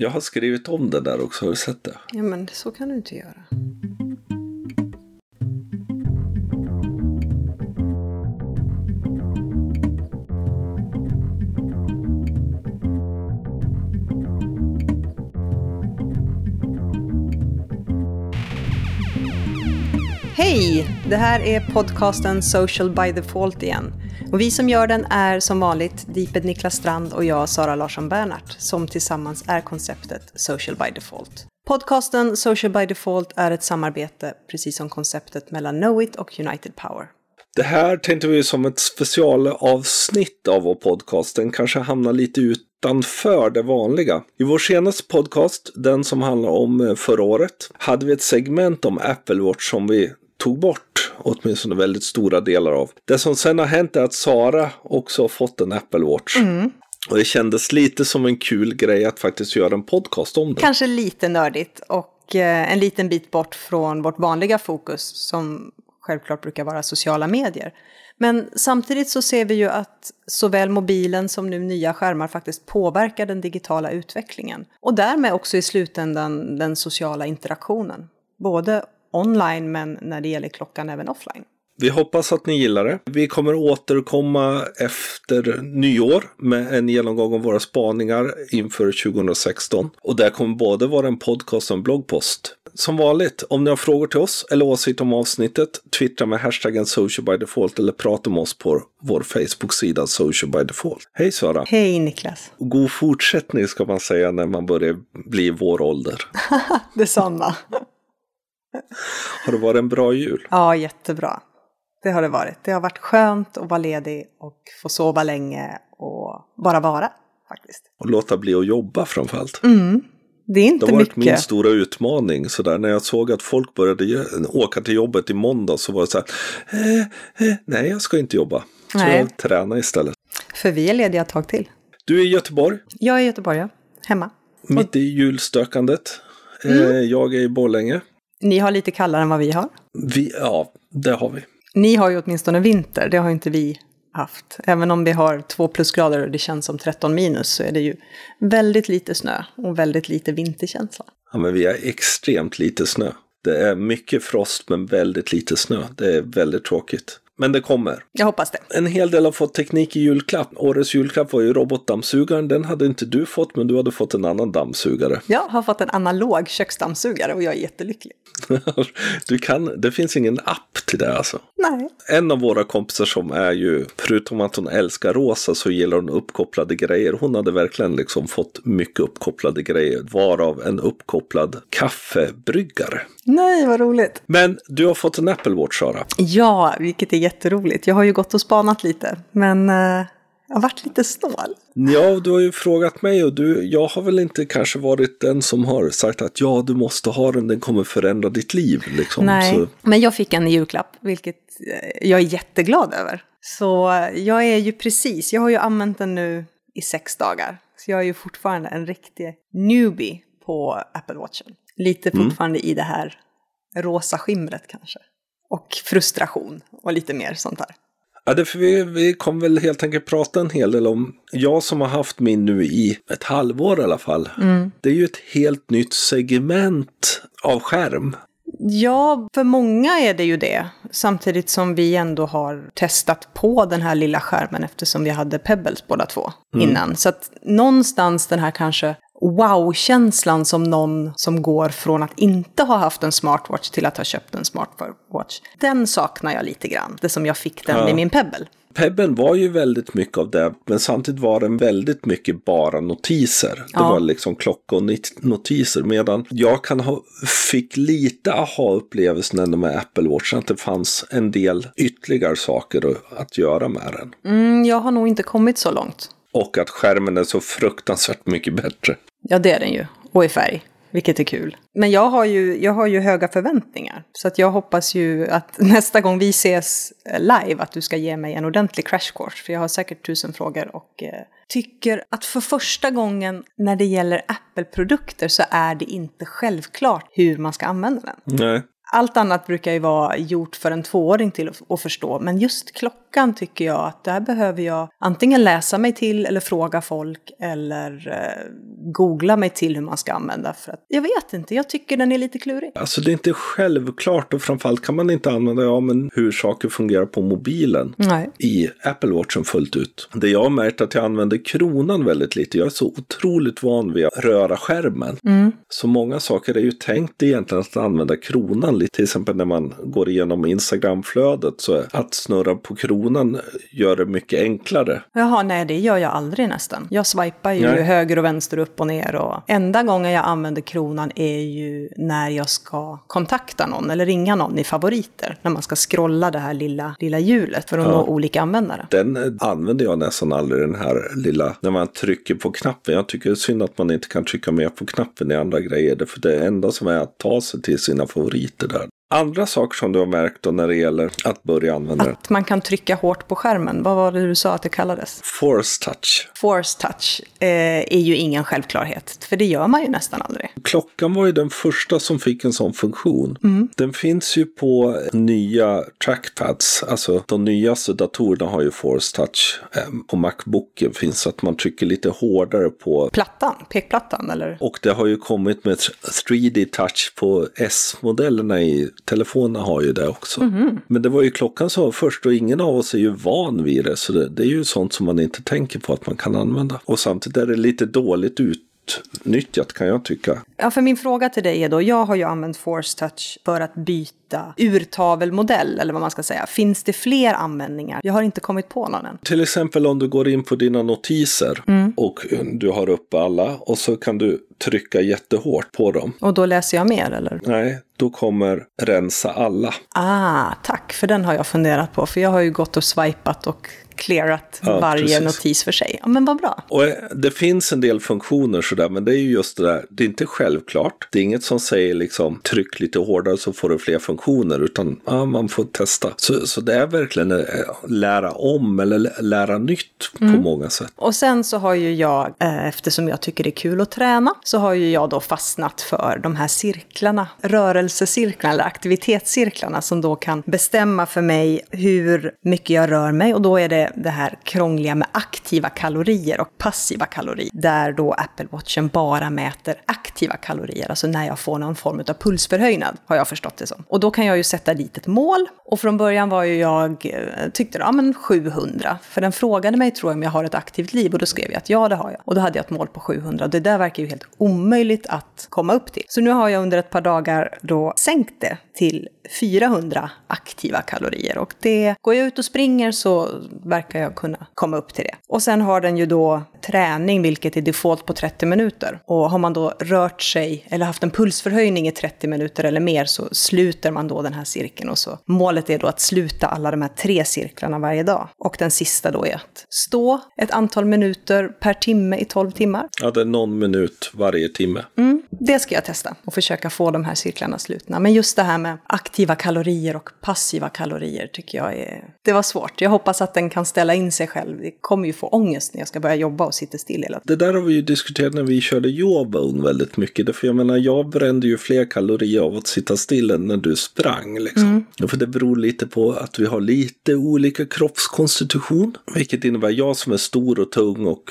Jag har skrivit om det där också, har du sett det? Ja, men så kan du inte göra. Hej! Det här är podcasten Social by Default igen. Och vi som gör den är som vanligt Deeped Niklas Strand och jag, Sara Larsson Bernhardt, som tillsammans är konceptet Social by Default. Podcasten Social by Default är ett samarbete, precis som konceptet mellan Knowit och United Power. Det här tänkte vi som ett specialavsnitt av vår podcast. Den kanske hamnar lite utanför det vanliga. I vår senaste podcast, den som handlar om eh, förra året, hade vi ett segment om Apple Watch som vi tog bort åtminstone väldigt stora delar av. Det som sen har hänt är att Sara också har fått en Apple Watch. Och det kändes lite som en kul grej att faktiskt göra en podcast om det. Kanske lite nördigt och eh, en liten bit bort från vårt vanliga fokus som självklart brukar vara sociala medier. Men samtidigt så ser vi ju att såväl mobilen som nu nya skärmar faktiskt påverkar den digitala utvecklingen. Och därmed också i slutändan den sociala interaktionen. Både online men när det gäller klockan även offline. Vi hoppas att ni gillar det. Vi kommer återkomma efter nyår med en genomgång av våra spaningar inför 2016. Och det kommer både vara en podcast och en bloggpost. Som vanligt, om ni har frågor till oss eller åsikter om avsnittet, twittra med hashtaggen socialbydefault eller prata med oss på vår Facebook-sida Social by Default. Hej Sara! Hej Niklas! God fortsättning ska man säga när man börjar bli vår ålder. Detsamma! Har det varit en bra jul? Ja, jättebra. Det har det varit. Det har varit skönt att vara ledig och få sova länge och bara vara faktiskt. Och låta bli att jobba framförallt. Mm. Det är Det inte har varit mycket. min stora utmaning. Så där, när jag såg att folk började åka till jobbet i måndag så var det så här. Eh, eh, nej, jag ska inte jobba. Så Nej. jag tränar istället. För vi är lediga ett tag till. Du är i Göteborg, Jag är i Göteborg, ja. Hemma. mitt i julstökandet. Mm. Eh, jag är i Borlänge. Ni har lite kallare än vad vi har. Vi, ja, det har vi. Ni har ju åtminstone vinter, det har inte vi haft. Även om vi har två plusgrader och det känns som 13 minus så är det ju väldigt lite snö och väldigt lite vinterkänsla. Ja, men vi har extremt lite snö. Det är mycket frost men väldigt lite snö. Det är väldigt tråkigt. Men det kommer. Jag hoppas det. En hel del har fått teknik i julklapp. Årets julklapp var ju robotdammsugaren. Den hade inte du fått, men du hade fått en annan dammsugare. Jag har fått en analog köksdammsugare och jag är jättelycklig. Du kan, det finns ingen app till det alltså. Nej. En av våra kompisar som är ju, förutom att hon älskar rosa så gillar hon uppkopplade grejer. Hon hade verkligen liksom fått mycket uppkopplade grejer, varav en uppkopplad kaffebryggare. Nej, vad roligt. Men du har fått en Apple Watch, Sara. Ja, vilket är jätteroligt. Jag har ju gått och spanat lite, men eh, jag har varit lite snål. Ja, du har ju frågat mig och du, jag har väl inte kanske varit den som har sagt att ja, du måste ha den, den kommer förändra ditt liv. Liksom. Nej, Så, men jag fick en i julklapp, vilket eh, jag är jätteglad över. Så jag är ju precis, jag har ju använt den nu i sex dagar. Så jag är ju fortfarande en riktig newbie på Apple Watchen. Lite fortfarande i det här rosa skimret kanske. Och frustration och lite mer sånt där. Ja, det, för vi, vi kommer väl helt enkelt prata en hel del om, jag som har haft min nu i ett halvår i alla fall. Det är ju ett helt nytt segment av skärm. Ja, för många är det ju det. Samtidigt som vi ändå har testat på den här lilla skärmen eftersom vi hade Pebbles båda två innan. Så att någonstans den här kanske wow-känslan som någon som går från att inte ha haft en smartwatch till att ha köpt en smartwatch. Den saknar jag lite grann, det som jag fick den Ja. med min Pebble. Pebben var ju väldigt mycket av det, men samtidigt var den väldigt mycket bara notiser. Det Ja. var liksom klocka och notiser. Medan jag kan ha, fick lite aha-upplevelsen ändå med Apple Watch, att det fanns en del ytterligare saker att- att göra med den. Mm, jag har nog inte kommit så långt. Och att skärmen är så fruktansvärt mycket bättre. Ja, det är den ju. Och i färg. Vilket är kul. Men jag har ju, jag har ju höga förväntningar. Så att jag hoppas ju att nästa gång vi ses eh, live att du ska ge mig en ordentlig crash course. För jag har säkert tusen frågor och eh, tycker att för första gången när det gäller Apple-produkter så är det inte självklart hur man ska använda den. Nej. Allt annat brukar ju vara gjort för en tvååring till att- att förstå, men just klockan klockan tycker jag att där behöver jag antingen läsa mig till eller fråga folk eller eh, googla mig till hur man ska använda. För att, jag vet inte, jag tycker den är lite klurig. Alltså det är inte självklart och framförallt kan man inte använda ja, men hur saker fungerar på mobilen Nej. i Apple Watchen fullt ut. Det jag har märkt att jag använder kronan väldigt lite. Jag är så otroligt van vid att röra skärmen. Mm. Så många saker är ju tänkt egentligen att använda kronan lite. Till exempel när man går igenom Instagramflödet så att snurra på kronan gör det mycket enklare. Jaha, nej det gör jag aldrig nästan. Jag swipar ju Nej. höger och vänster, upp och ner och enda gången jag använder kronan är ju när jag ska kontakta någon eller ringa någon i favoriter. När man ska scrolla det här lilla, lilla hjulet för att nå olika användare. Den använder jag nästan aldrig den här lilla, när man trycker på knappen. Jag tycker det är synd att man inte kan trycka mer på knappen i andra grejer. För det enda som är att ta sig till sina favoriter där. Andra saker som du har märkt då när det gäller att börja använda den. Att man kan trycka hårt på skärmen. Vad var det du sa att det kallades? Force touch. Force touch eh, är ju ingen självklarhet, för det gör man ju nästan aldrig. Klockan var ju den första som fick en sån funktion. Den finns ju på nya trackpads. Alltså de nyaste datorerna har ju Force touch. Eh, På Macbooken finns att man trycker lite hårdare på Plattan, pekplattan eller? Och det har ju kommit med 3D touch på S-modellerna i telefonerna har ju det också. Men det var ju klockan som var först och ingen av oss är ju van vid det. Så det, det är ju sånt som man inte tänker på att man kan använda. Och samtidigt är det lite dåligt utnyttjat kan jag tycka. Ja, för min fråga till dig är då, jag har ju använt Force Touch för att byta urtavelmodell, eller vad man ska säga. Finns det fler användningar? Jag har inte kommit på någon än. Till exempel om du går in på dina notiser och du har upp alla och så kan du trycka jättehårt på dem. Och då läser jag mer, eller? Nej, då kommer rensa alla. Ah, tack, för den har jag funderat på. För jag har ju gått och swipat och clearat Ja, varje precis. notis för sig. Ja, men vad bra. Och eh, det finns en del funktioner sådär, men det är ju just det där, det är inte självklart. Det är inget som säger liksom tryck lite hårdare så får du fler funktioner, utan ja, man får testa. Så, så det är verkligen eh, lära om eller lä- lära nytt på många sätt. Och sen så har ju jag, eh, eftersom jag tycker det är kul att träna, så har ju jag då fastnat för de här cirklarna, rörelsecirklarna eller aktivitetscirklarna som då kan bestämma för mig hur mycket jag rör mig och då är det det här krångliga med aktiva kalorier och passiva kalorier, där då Apple Watchen bara mäter aktiva kalorier, alltså när jag får någon form av pulsförhöjnad, har jag förstått det som. Och då kan jag ju sätta dit ett mål, och från början var ju jag, eh, tyckte ja men 700, för den frågade mig tror jag om jag har ett aktivt liv, och då skrev jag att ja det har jag. Och då hade jag ett mål på 700, och det där verkar ju helt omöjligt att komma upp till. Så nu har jag under ett par dagar då sänkt det till 400 aktiva kalorier. Och det, går jag ut och springer så verkar jag kunna komma upp till det. Och sen har den ju då träning, vilket är default på 30 minuter. Och har man då rört sig eller haft en pulsförhöjning i 30 minuter eller mer så sluter man då den här cirkeln. Och så målet är då att sluta alla de här tre cirklarna varje dag. Och den sista då är att stå ett antal minuter per timme i 12 timmar. Ja, det är någon minut varje timme. Det ska jag testa och försöka få de här cirklarna slutna. Men just det här med aktiva kalorier och passiva kalorier tycker jag är... Det var svårt. Jag hoppas att den kan ställa in sig själv. Det kommer ju få ångest när jag ska börja jobba och sitta still hela tiden. Det där har vi ju diskuterat när vi körde Jawbone väldigt mycket. Därför jag menar, jag brände ju fler kalorier av att sitta still än när du sprang. Liksom. För det beror lite på att vi har lite olika kroppskonstitution. Vilket innebär jag som är stor och tung och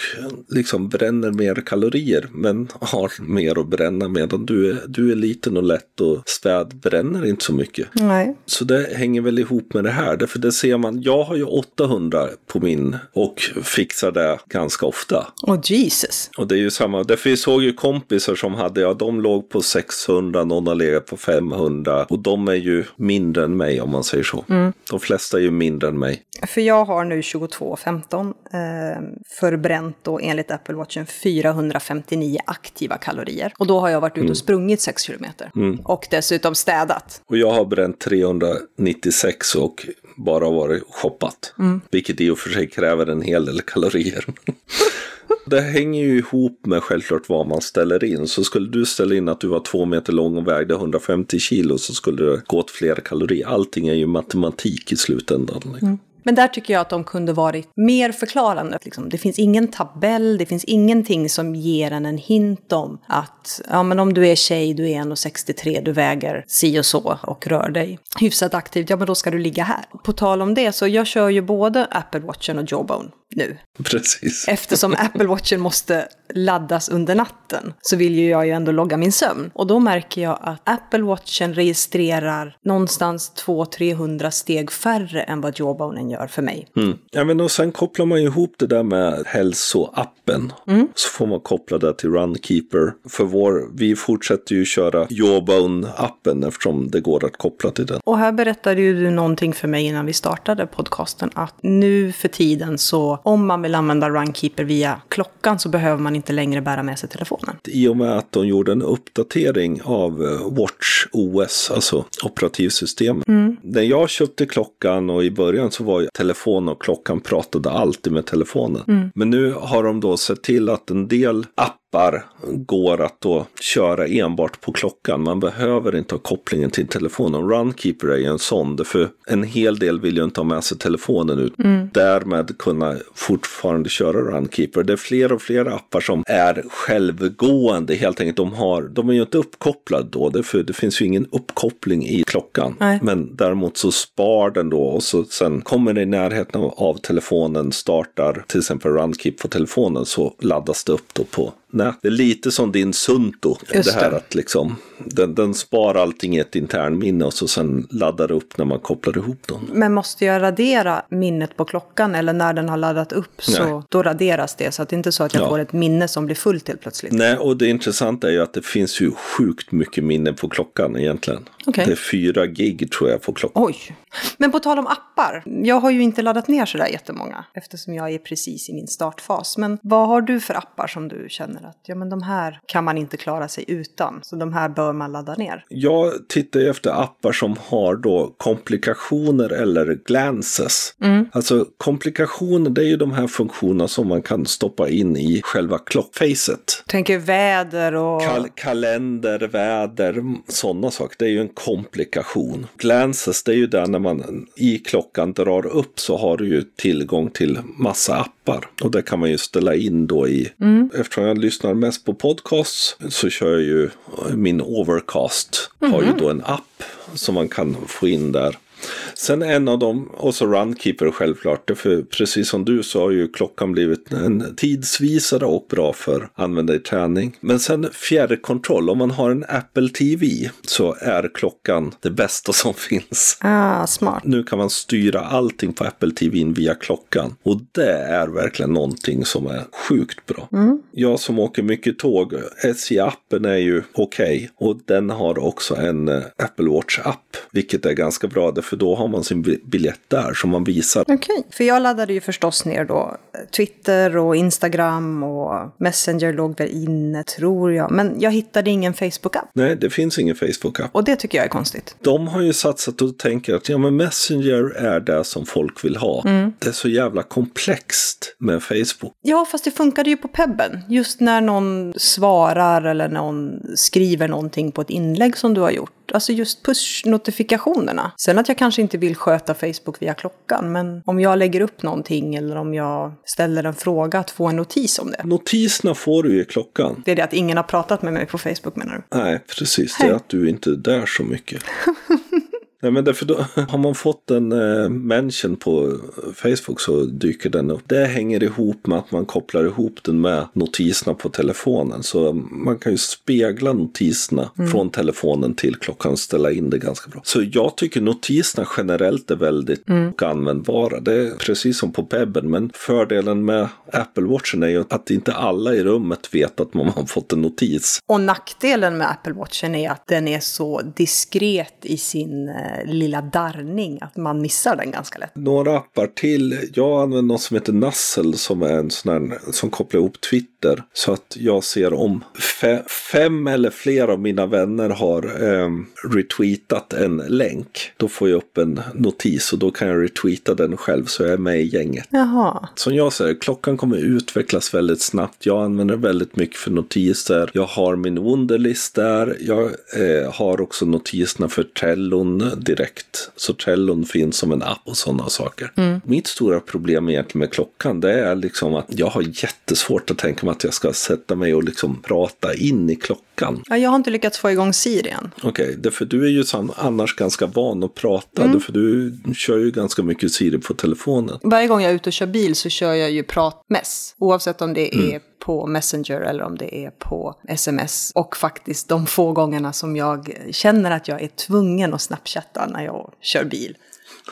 liksom bränner mer kalorier. Men har mer att bränna medan du är, du är liten och lätt och späd bränner inte så mycket. Nej. Så det hänger väl ihop med det här. Därför det ser man, jag har ju 800 på min och fixar det ganska ofta. Och Jesus. Och det är ju samma, därför vi såg ju kompisar som hade, ja de låg på 600, någon har legat på 500 och de är ju mindre än mig om man säger så. De flesta är ju mindre än mig. För jag har nu 22,15 eh, förbränt då enligt Apple Watchen 459 aktiva kalorier. Och då har jag varit ute och sprungit 6 kilometer. Och dessutom städat. Och jag har bränt 396 och bara varit shoppat. Vilket i och för sig kräver en hel del kalorier. Det hänger ju ihop med självklart vad man ställer in. Så skulle du ställa in att du var två meter lång och vägde 150 kilo så skulle det gå åt fler kalorier. Allting är ju matematik i slutändan. liksom. Men där tycker jag att de kunde varit mer förklarande. Liksom, det finns ingen tabell, det finns ingenting som ger en en hint om att ja, men om du är tjej, du är 1,63, du väger si och så och rör dig hyfsat aktivt, ja men då ska du ligga här. På tal om det, så jag kör ju både Apple Watchen och Jawbone nu. Precis. Eftersom Apple Watchen måste laddas under natten så vill ju jag ju ändå logga min sömn. Och då märker jag att Apple Watchen registrerar någonstans 200-300 steg färre än vad Jawbonen gör för mig. Mm. Ja, men och sen kopplar man ju ihop det där med hälsoappen. Mm. Så får man koppla det till Runkeeper. För vår, vi fortsätter ju köra Jawbone-appen eftersom det går att koppla till den. Och här berättade ju du någonting för mig innan vi startade podcasten att nu för tiden så om man vill använda Runkeeper via klockan så behöver man inte längre bära med sig telefonen. I och med att de gjorde en uppdatering av eh, Watch OS, alltså operativsystemet. Mm. När jag köpte klockan och i början så var ju telefon och klockan pratade alltid med telefonen. Mm. Men nu har de då sett till att en del app appar går att då köra enbart på klockan. Man behöver inte ha kopplingen till telefonen. Runkeeper är ju en sån, för en hel del vill ju inte ha med sig telefonen ut. Mm. Därmed kunna fortfarande köra Runkeeper. Det är fler och fler appar som är självgående helt enkelt. De, har, de är ju inte uppkopplade då, det, för det finns ju ingen uppkoppling i klockan. Nej. Men däremot så spar den då och så sen kommer det i närheten av telefonen, startar till exempel Runkeep på telefonen så laddas det upp då på Nej, det är lite som din Sunto. Just det här det. att liksom, den, den sparar allting i ett internminne och så sen laddar upp när man kopplar ihop dem. Men måste jag radera minnet på klockan eller när den har laddat upp så Nej. då raderas det så att det inte är så att jag ja. får ett minne som blir fullt helt plötsligt? Nej, och det intressanta är ju att det finns ju sjukt mycket minne på klockan egentligen. Okay. Det är fyra gig tror jag på klockan. Oj! Men på tal om appar. Jag har ju inte laddat ner sådär jättemånga eftersom jag är precis i min startfas. Men vad har du för appar som du känner att ja, men de här kan man inte klara sig utan. Så de här bör man ladda ner. Jag tittar ju efter appar som har då komplikationer eller glances. Mm. Alltså komplikationer det är ju de här funktionerna som man kan stoppa in i själva klockfacet. Tänker väder och... Kal kalender, väder, sådana saker. Det är ju en komplikation. Glances det är ju där när man i klockan drar upp så har du ju tillgång till massa appar. Och det kan man ju ställa in då i. Mm. Eftersom jag lyssnar mest på podcasts så kör jag ju min Overcast. Mm -hmm. Har ju mhm. då en app som man kan få in där. Sen en av dem, och så Runkeeper självklart. För precis som du så har ju klockan blivit en tidsvisare och bra för användare i träning. Men sen fjärrkontroll, om man har en Apple TV så är klockan det bästa som finns. Ah, smart. Nu kan man styra allting på Apple TV via klockan. Och det är verkligen någonting som är sjukt bra. Mm. Jag som åker mycket tåg, SJ-appen är ju okej. Okay, och den har också en eh, Apple Watch-app, vilket är ganska bra för då har man sin biljett där som man visar. Okej, okay. för jag laddade ju förstås ner då Twitter och Instagram och Messenger låg väl inne tror jag. Men jag hittade ingen Facebook-app. Nej, det finns ingen Facebook-app. Och det tycker jag är konstigt. De har ju satsat och tänker att ja, men Messenger är det som folk vill ha. Mm. Det är så jävla komplext med Facebook. Ja, fast det funkade ju på Pebben. Just när någon svarar eller någon skriver någonting på ett inlägg som du har gjort. Alltså just push-notifikationerna. Sen att jag kanske inte vill sköta Facebook via klockan, men om jag lägger upp någonting eller om jag ställer en fråga, att få en notis om det. Notiserna får du i klockan. Det är det att ingen har pratat med mig på Facebook menar du? Nej, precis. Det är att du inte är där så mycket. Nej men därför då, har man fått en eh, mention på Facebook så dyker den upp. Det hänger ihop med att man kopplar ihop den med notiserna på telefonen. Så man kan ju spegla notiserna mm. från telefonen till klockan och ställa in det ganska bra. Så jag tycker notiserna generellt är väldigt mm. användbara. Det är precis som på Pebben men fördelen med Apple Watchen är ju att inte alla i rummet vet att man har fått en notis. Och nackdelen med Apple Watchen är att den är så diskret i sin eh, lilla darrning att man missar den ganska lätt. Några appar till. Jag använder något som heter Nassel som är en sån här som kopplar ihop Twitter. Så att jag ser om fe fem eller fler av mina vänner har eh, retweetat en länk. Då får jag upp en notis och då kan jag retweeta den själv så jag är med i gänget. Jaha. Som jag säger, klockan kommer utvecklas väldigt snabbt. Jag använder väldigt mycket för notiser. Jag har min Wunderlist där. Jag eh, har också notiserna för Trellon direkt. Så Trellon finns som en app och sådana saker. Mitt stora problem egentligen med klockan det är liksom att jag har jättesvårt att tänka mig att jag ska sätta mig och liksom prata in i klockan. Ja, jag har inte lyckats få igång Siri än. Okej, därför du är ju annars ganska van att prata. Mm. Därför du kör ju ganska mycket Siri på telefonen. Varje gång jag är ute och kör bil så kör jag ju pratmess. Oavsett om det är på Messenger eller om det är på sms. Och faktiskt de få gångerna som jag känner att jag är tvungen att snapchatta när jag kör bil.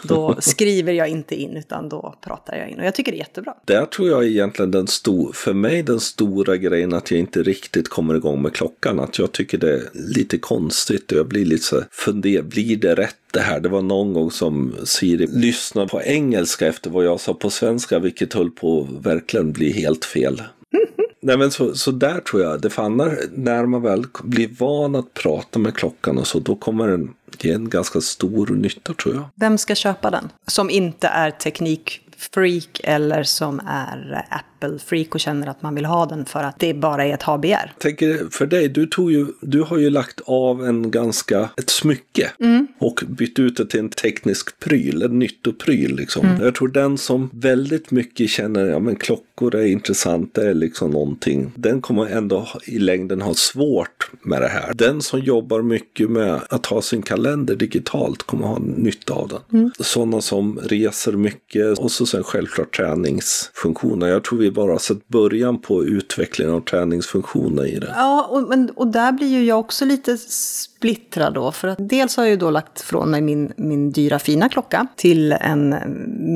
Då skriver jag inte in utan då pratar jag in. Och jag tycker det är jättebra. Där tror jag egentligen den stor, för mig den stora grejen att jag inte riktigt kommer igång med klockan. Att jag tycker det är lite konstigt och jag blir lite så funder, blir det rätt det här? Det var någon gång som Siri lyssnade på engelska efter vad jag sa på svenska, vilket höll på att verkligen bli helt fel. Nej men så, så där tror jag, det fannar när man väl blir van att prata med klockan och så, då kommer den ge en ganska stor nytta tror jag. Vem ska köpa den? Som inte är teknikfreak eller som är app? Apple-freak och känner att man vill ha den för att det bara är ett HBR. tänker för dig, du, tog ju, du har ju lagt av en ganska, ett smycke och bytt ut det till en teknisk pryl, en nyttopryl liksom. Jag tror den som väldigt mycket känner, ja men klockor är intressant, det är liksom någonting. Den kommer ändå i längden ha svårt med det här. Den som jobbar mycket med att ha sin kalender digitalt kommer ha nytta av den. Sådana som reser mycket och så sen självklart träningsfunktioner. Jag tror vi bara har sett början på utvecklingen av träningsfunktioner i det. Ja, och, men, och där blir ju jag också lite splittrad då. För att dels har jag ju då lagt från mig min, min dyra fina klocka till en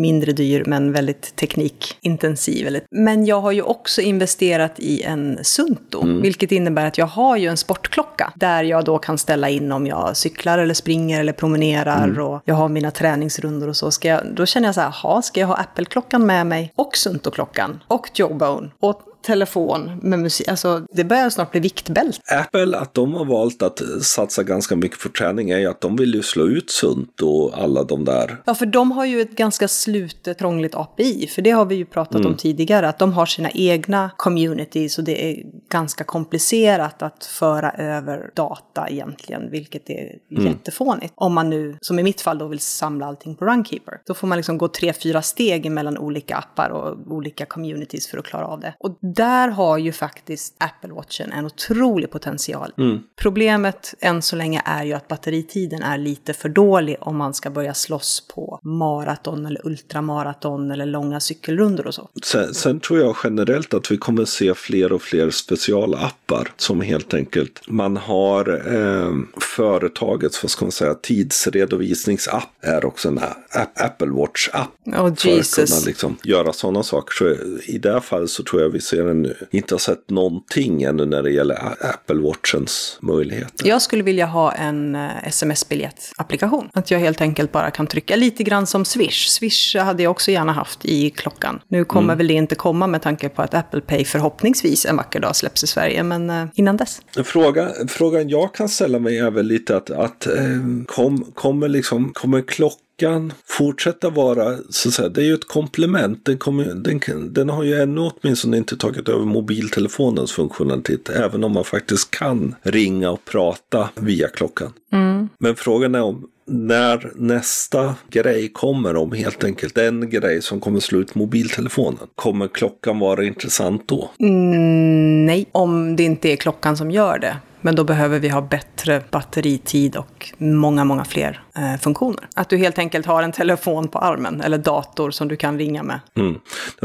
mindre dyr men väldigt teknikintensiv. Men jag har ju också investerat i en Sunto. Vilket innebär att jag har ju en sportklocka. Där jag då kan ställa in om jag cyklar eller springer eller promenerar. Och jag har mina träningsrundor och så. Ska jag, då känner jag så här, ha, ska jag ha Apple-klockan med mig? Och Sunto-klockan? Och Jawbone? Och telefon med musik. Alltså, det börjar snart bli viktbälte. Apple, att de har valt att satsa ganska mycket på träning är ju att de vill ju slå ut sunt och alla de där. Ja, för de har ju ett ganska slutet, krångligt API. För det har vi ju pratat om tidigare, att de har sina egna communities och det är ganska komplicerat att föra över data egentligen, vilket är jättefånigt. Om man nu, som i mitt fall, då vill samla allting på Runkeeper. Då får man liksom gå tre, fyra steg mellan olika appar och olika communities för att klara av det. Och där har ju faktiskt Apple Watchen en otrolig potential. Problemet än så länge är ju att batteritiden är lite för dålig om man ska börja slåss på maraton eller ultramaraton eller långa cykelrundor och så. Sen, sen tror jag generellt att vi kommer se fler och fler specialappar som helt enkelt man har eh, företagets, vad ska man säga, tidsredovisningsapp är också en Apple Watch-app. Oh För att Jesus. kunna liksom göra sådana saker. Så i det här fallet så tror jag vi ser en, inte har sett någonting ännu när det gäller Apple Watchens möjligheter. Jag skulle vilja ha en eh, sms-biljettapplikation. Att jag helt enkelt bara kan trycka lite grann som Swish. Swish hade jag också gärna haft i klockan. Nu kommer väl det inte komma med tanke på att Apple Pay förhoppningsvis en vacker dag släpps i Sverige, men eh, innan dess. Fråga, frågan jag kan ställa mig är väl lite att, att eh, kom, kommer, liksom, kommer klockan fortsätta vara, så att säga, det är ju ett komplement. Den, kommer, den, den har ju ännu åtminstone inte tagit över mobiltelefonens funktionalitet, även om man faktiskt kan ringa och prata via klockan. Men frågan är om när nästa grej kommer om helt enkelt en grej som kommer slå ut mobiltelefonen. Kommer klockan vara intressant då? Mm, nej, om det inte är klockan som gör det. Men då behöver vi ha bättre batteritid och många, många fler funktioner. Att du helt enkelt har en telefon på armen eller dator som du kan ringa med. Mm.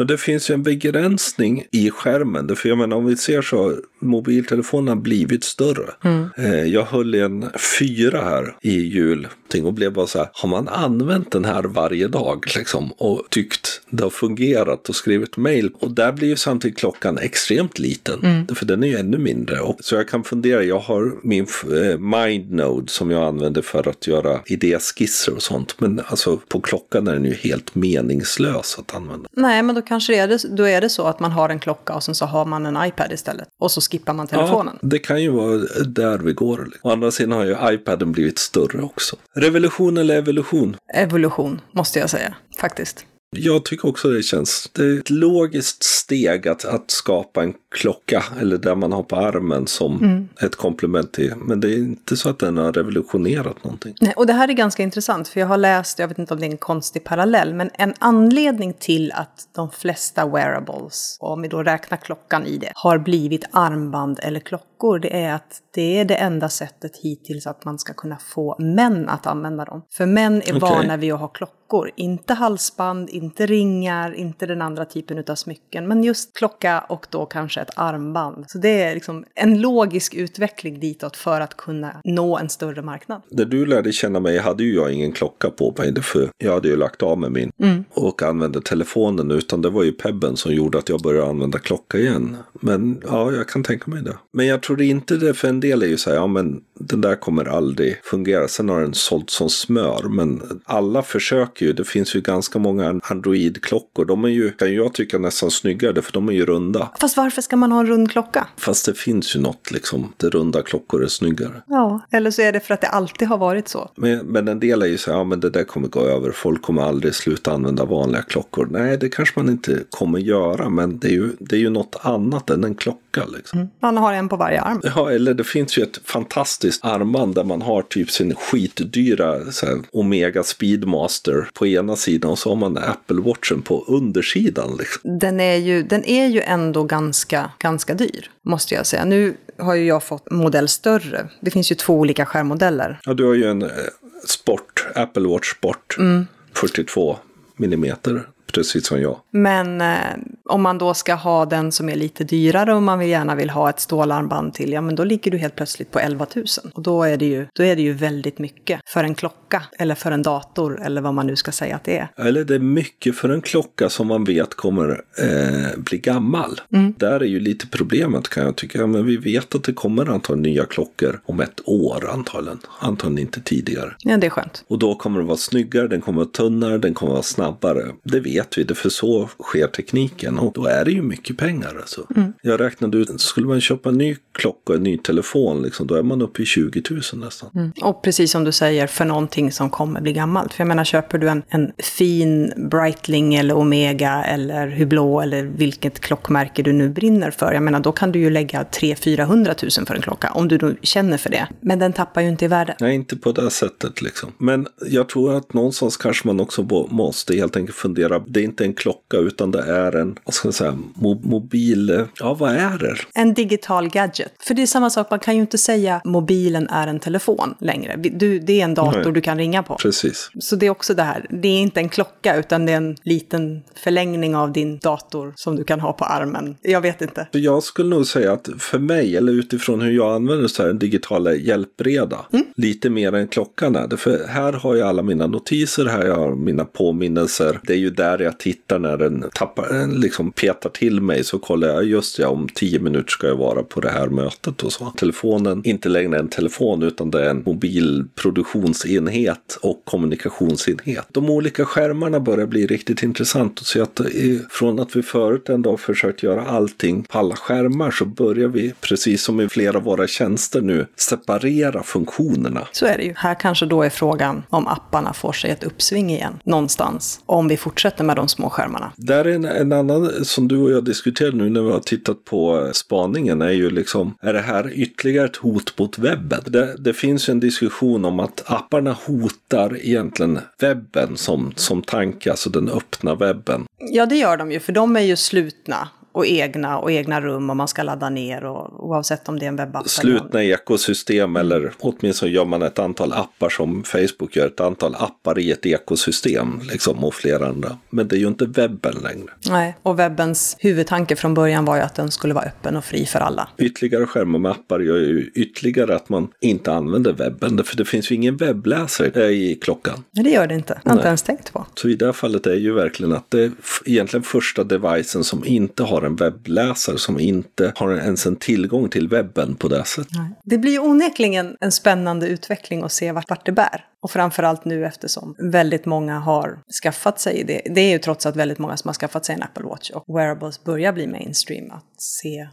Det finns ju en begränsning i skärmen. För jag menar, om vi ser så, mobiltelefonerna har blivit större. Eh, jag höll i en fyra här i jul och blev bara så här, har man använt den här varje dag liksom och tyckt det har fungerat och skrivit mail och där blir ju samtidigt klockan extremt liten. För den är ju ännu mindre. Och, så jag kan fundera, jag har min eh, MindNode som jag använder för att göra idéskisser och sånt. Men alltså på klockan är den ju helt meningslös att använda. Nej, men då kanske det är det, då är det så att man har en klocka och sen så har man en iPad istället. Och så skippar man telefonen. Ja, det kan ju vara där vi går. Å andra sidan har ju iPaden blivit större också. Revolution eller evolution? Evolution, måste jag säga. Faktiskt. Jag tycker också det känns. Det är ett logiskt steg att, att skapa en klocka eller där man har på armen som Mm. ett komplement till. Men det är inte så att den har revolutionerat någonting. Nej, och det här är ganska intressant, för jag har läst, jag vet inte om det är en konstig parallell, men en anledning till att de flesta wearables, om vi då räknar klockan i det, har blivit armband eller klockor, det är att det är det enda sättet hittills att man ska kunna få män att använda dem. För män är Okej. vana vid att ha klockor, inte halsband, inte ringar, inte den andra typen av smycken, men just klocka och då kanske ett armband. Så det är liksom en logisk utveckling ditåt för att kunna nå en större marknad. När du lärde känna mig hade ju jag ingen klocka på mig. För jag hade ju lagt av med min och använde telefonen. Utan det var ju pebben som gjorde att jag började använda klocka igen. Men ja, jag kan tänka mig det. Men jag tror inte det, för en del är ju så här, ja men den där kommer aldrig fungera. Sen har den sålt som smör. Men alla försöker ju. Det finns ju ganska många Android-klockor. De är ju, kan jag tycka, nästan snyggare för de är ju runda. Fast varför ska man ha en rund klocka? Fast det finns ju något liksom, det runda klockor är snyggare. Ja, eller så är det för att det alltid har varit så. Men, men en del är ju så här, ja men det där kommer gå över, folk kommer aldrig sluta använda vanliga klockor. Nej, det kanske man inte kommer göra, men det är ju, det är ju något annat än en klocka liksom. Man har en på varje arm. Ja, eller det finns ju ett fantastiskt armband där man har typ sin skitdyra så här, Omega Speedmaster på ena sidan och så har man Apple Watchen på undersidan. Liksom. Den är ju, den är ju ändå ganska, ganska dyr, måste jag säga. Nu har ju jag fått modell större. Det finns ju två olika skärmmodeller. Ja, du har ju en eh, Sport, Apple Watch Sport, 42 millimeter, precis som jag. Men eh, om man då ska ha den som är lite dyrare och man vill gärna vill ha ett stålarmband till, ja men då ligger du helt plötsligt på 11 000. Och då är det ju, då är det ju väldigt mycket för en klocka eller för en dator eller vad man nu ska säga att det är. Eller det är mycket för en klocka som man vet kommer eh, bli gammal. Där är ju lite problemet kan jag tycka. Men vi vet att det kommer antagligen nya klockor om ett år antagligen. Antagligen inte tidigare. Ja, det är skönt. Och då kommer det vara snyggare, den kommer vara tunnare, den kommer vara snabbare. Det vet vi, det för så sker tekniken. Och då är det ju mycket pengar alltså. Jag räknade ut, skulle man köpa en ny klocka och en ny telefon, liksom, då är man uppe i 20 000 nästan. Och precis som du säger, för någonting som kommer bli gammalt. För jag menar, köper du en, en fin Breitling eller Omega eller Hublot eller vilket klockmärke du nu brinner för, jag menar, då kan du ju lägga 300-400 000 för en klocka, om du nu känner för det. Men den tappar ju inte i värde. Nej, inte på det sättet liksom. Men jag tror att någonstans kanske man också måste helt enkelt fundera. Det är inte en klocka utan det är en, vad ska jag säga, mo- mobil, ja vad är det? En digital gadget. För det är samma sak, man kan ju inte säga mobilen är en telefon längre. Du, det är en dator Nej. du kan ringa på. Precis. Så det är också det här, det är inte en klocka utan det är en liten förlängning av din dator som du kan ha på armen. Jag vet inte. Så jag skulle nog säga att för mig, eller utifrån hur jag använder så här digitala hjälpreda, lite mer än klockan är det. För här har jag alla mina notiser, här har jag mina påminnelser. Det är ju där jag tittar när den tappar, eh, liksom petar till mig så kollar jag, just ja, om tio minuter ska jag vara på det här mötet och så. Telefonen, inte längre en telefon utan det är en mobilproduktionsenhet och kommunikationsenhet. De olika skärmarna börjar bli riktigt intressant att se att från att vi förut ändå försökt göra allting på alla skärmar så börjar vi, precis som i flera av våra tjänster nu, separera funktionerna. Så är det ju. Här kanske då är frågan om apparna får sig ett uppsving igen någonstans. Om vi fortsätter med de små skärmarna. Där är en, en annan som du och jag diskuterade nu när vi har tittat på eh, spaningen är ju liksom, är det här ytterligare ett hot mot webben? Det, det finns ju en diskussion om att apparna hotar egentligen webben som, som tanke, alltså den öppna webben. Ja, det gör de ju, för de är ju slutna och egna och egna rum och man ska ladda ner och oavsett om det är en webbapp eller Slutna ekosystem eller åtminstone gör man ett antal appar som Facebook gör, ett antal appar i ett ekosystem liksom och flera andra. Men det är ju inte webben längre. Nej, och webbens huvudtanke från början var ju att den skulle vara öppen och fri för alla. Ytterligare skärmar med appar gör ju ytterligare att man inte använder webben. För det finns ju ingen webbläsare i klockan. Nej, det gör det inte. Jag har inte ens tänkt på. Så i det här fallet är ju verkligen att det är egentligen första devicen som inte har en webbläsare, som inte har ens en tillgång till webben på det sättet. Det blir ju onekligen en spännande utveckling att se vart, vart det bär. Och framförallt nu eftersom väldigt många har skaffat sig det. Det är ju trots allt väldigt många som har skaffat sig en Apple Watch och wearables börjar bli mainstream. Att se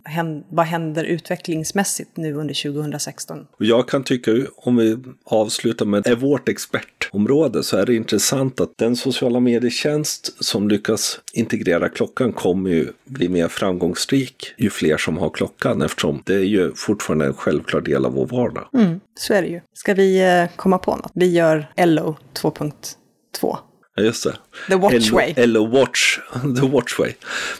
vad händer utvecklingsmässigt nu under 2016. Och jag kan tycka, om vi avslutar med är vårt expertområde, så är det intressant att den sociala medietjänst som lyckas integrera klockan kommer ju bli mer framgångsrik ju fler som har klockan eftersom det är ju fortfarande en självklar del av vår vardag. Mm, så är det ju. Ska vi eh, komma på något? Vi gör LO 2.2. Ja, just det. The Watchway. LO Watch, The Watchway,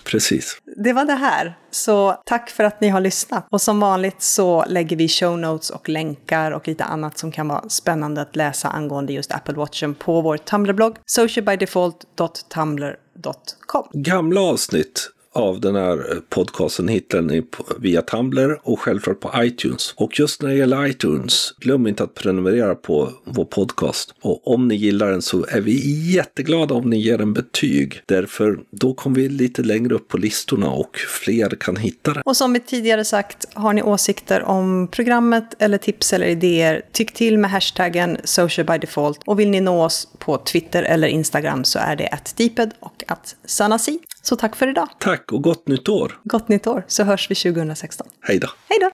precis. Det var det här. Så tack för att ni har lyssnat. Och som vanligt så lägger vi show notes och länkar och lite annat som kan vara spännande att läsa angående just Apple Watchen på vår Tumblr-blogg socialbydefault.tumblr.com. Gamla avsnitt av den här eh, podcasten hittar ni via Tumblr och självklart på iTunes. Och just när det gäller iTunes, glöm inte att prenumerera på vår podcast. Och om ni gillar den så är vi jätteglada om ni ger en betyg. Därför då kommer vi lite längre upp på listorna och fler kan hitta den. Och som vi tidigare sagt, har ni åsikter om programmet eller tips eller idéer, tyck till med hashtaggen socialbydefault. Och vill ni nå oss på Twitter eller Instagram så är det att Deeped och att Sanasi. Så tack för idag. Tack och gott nytt år. Gott nytt år, så hörs vi 2016. Hej då. Hej då.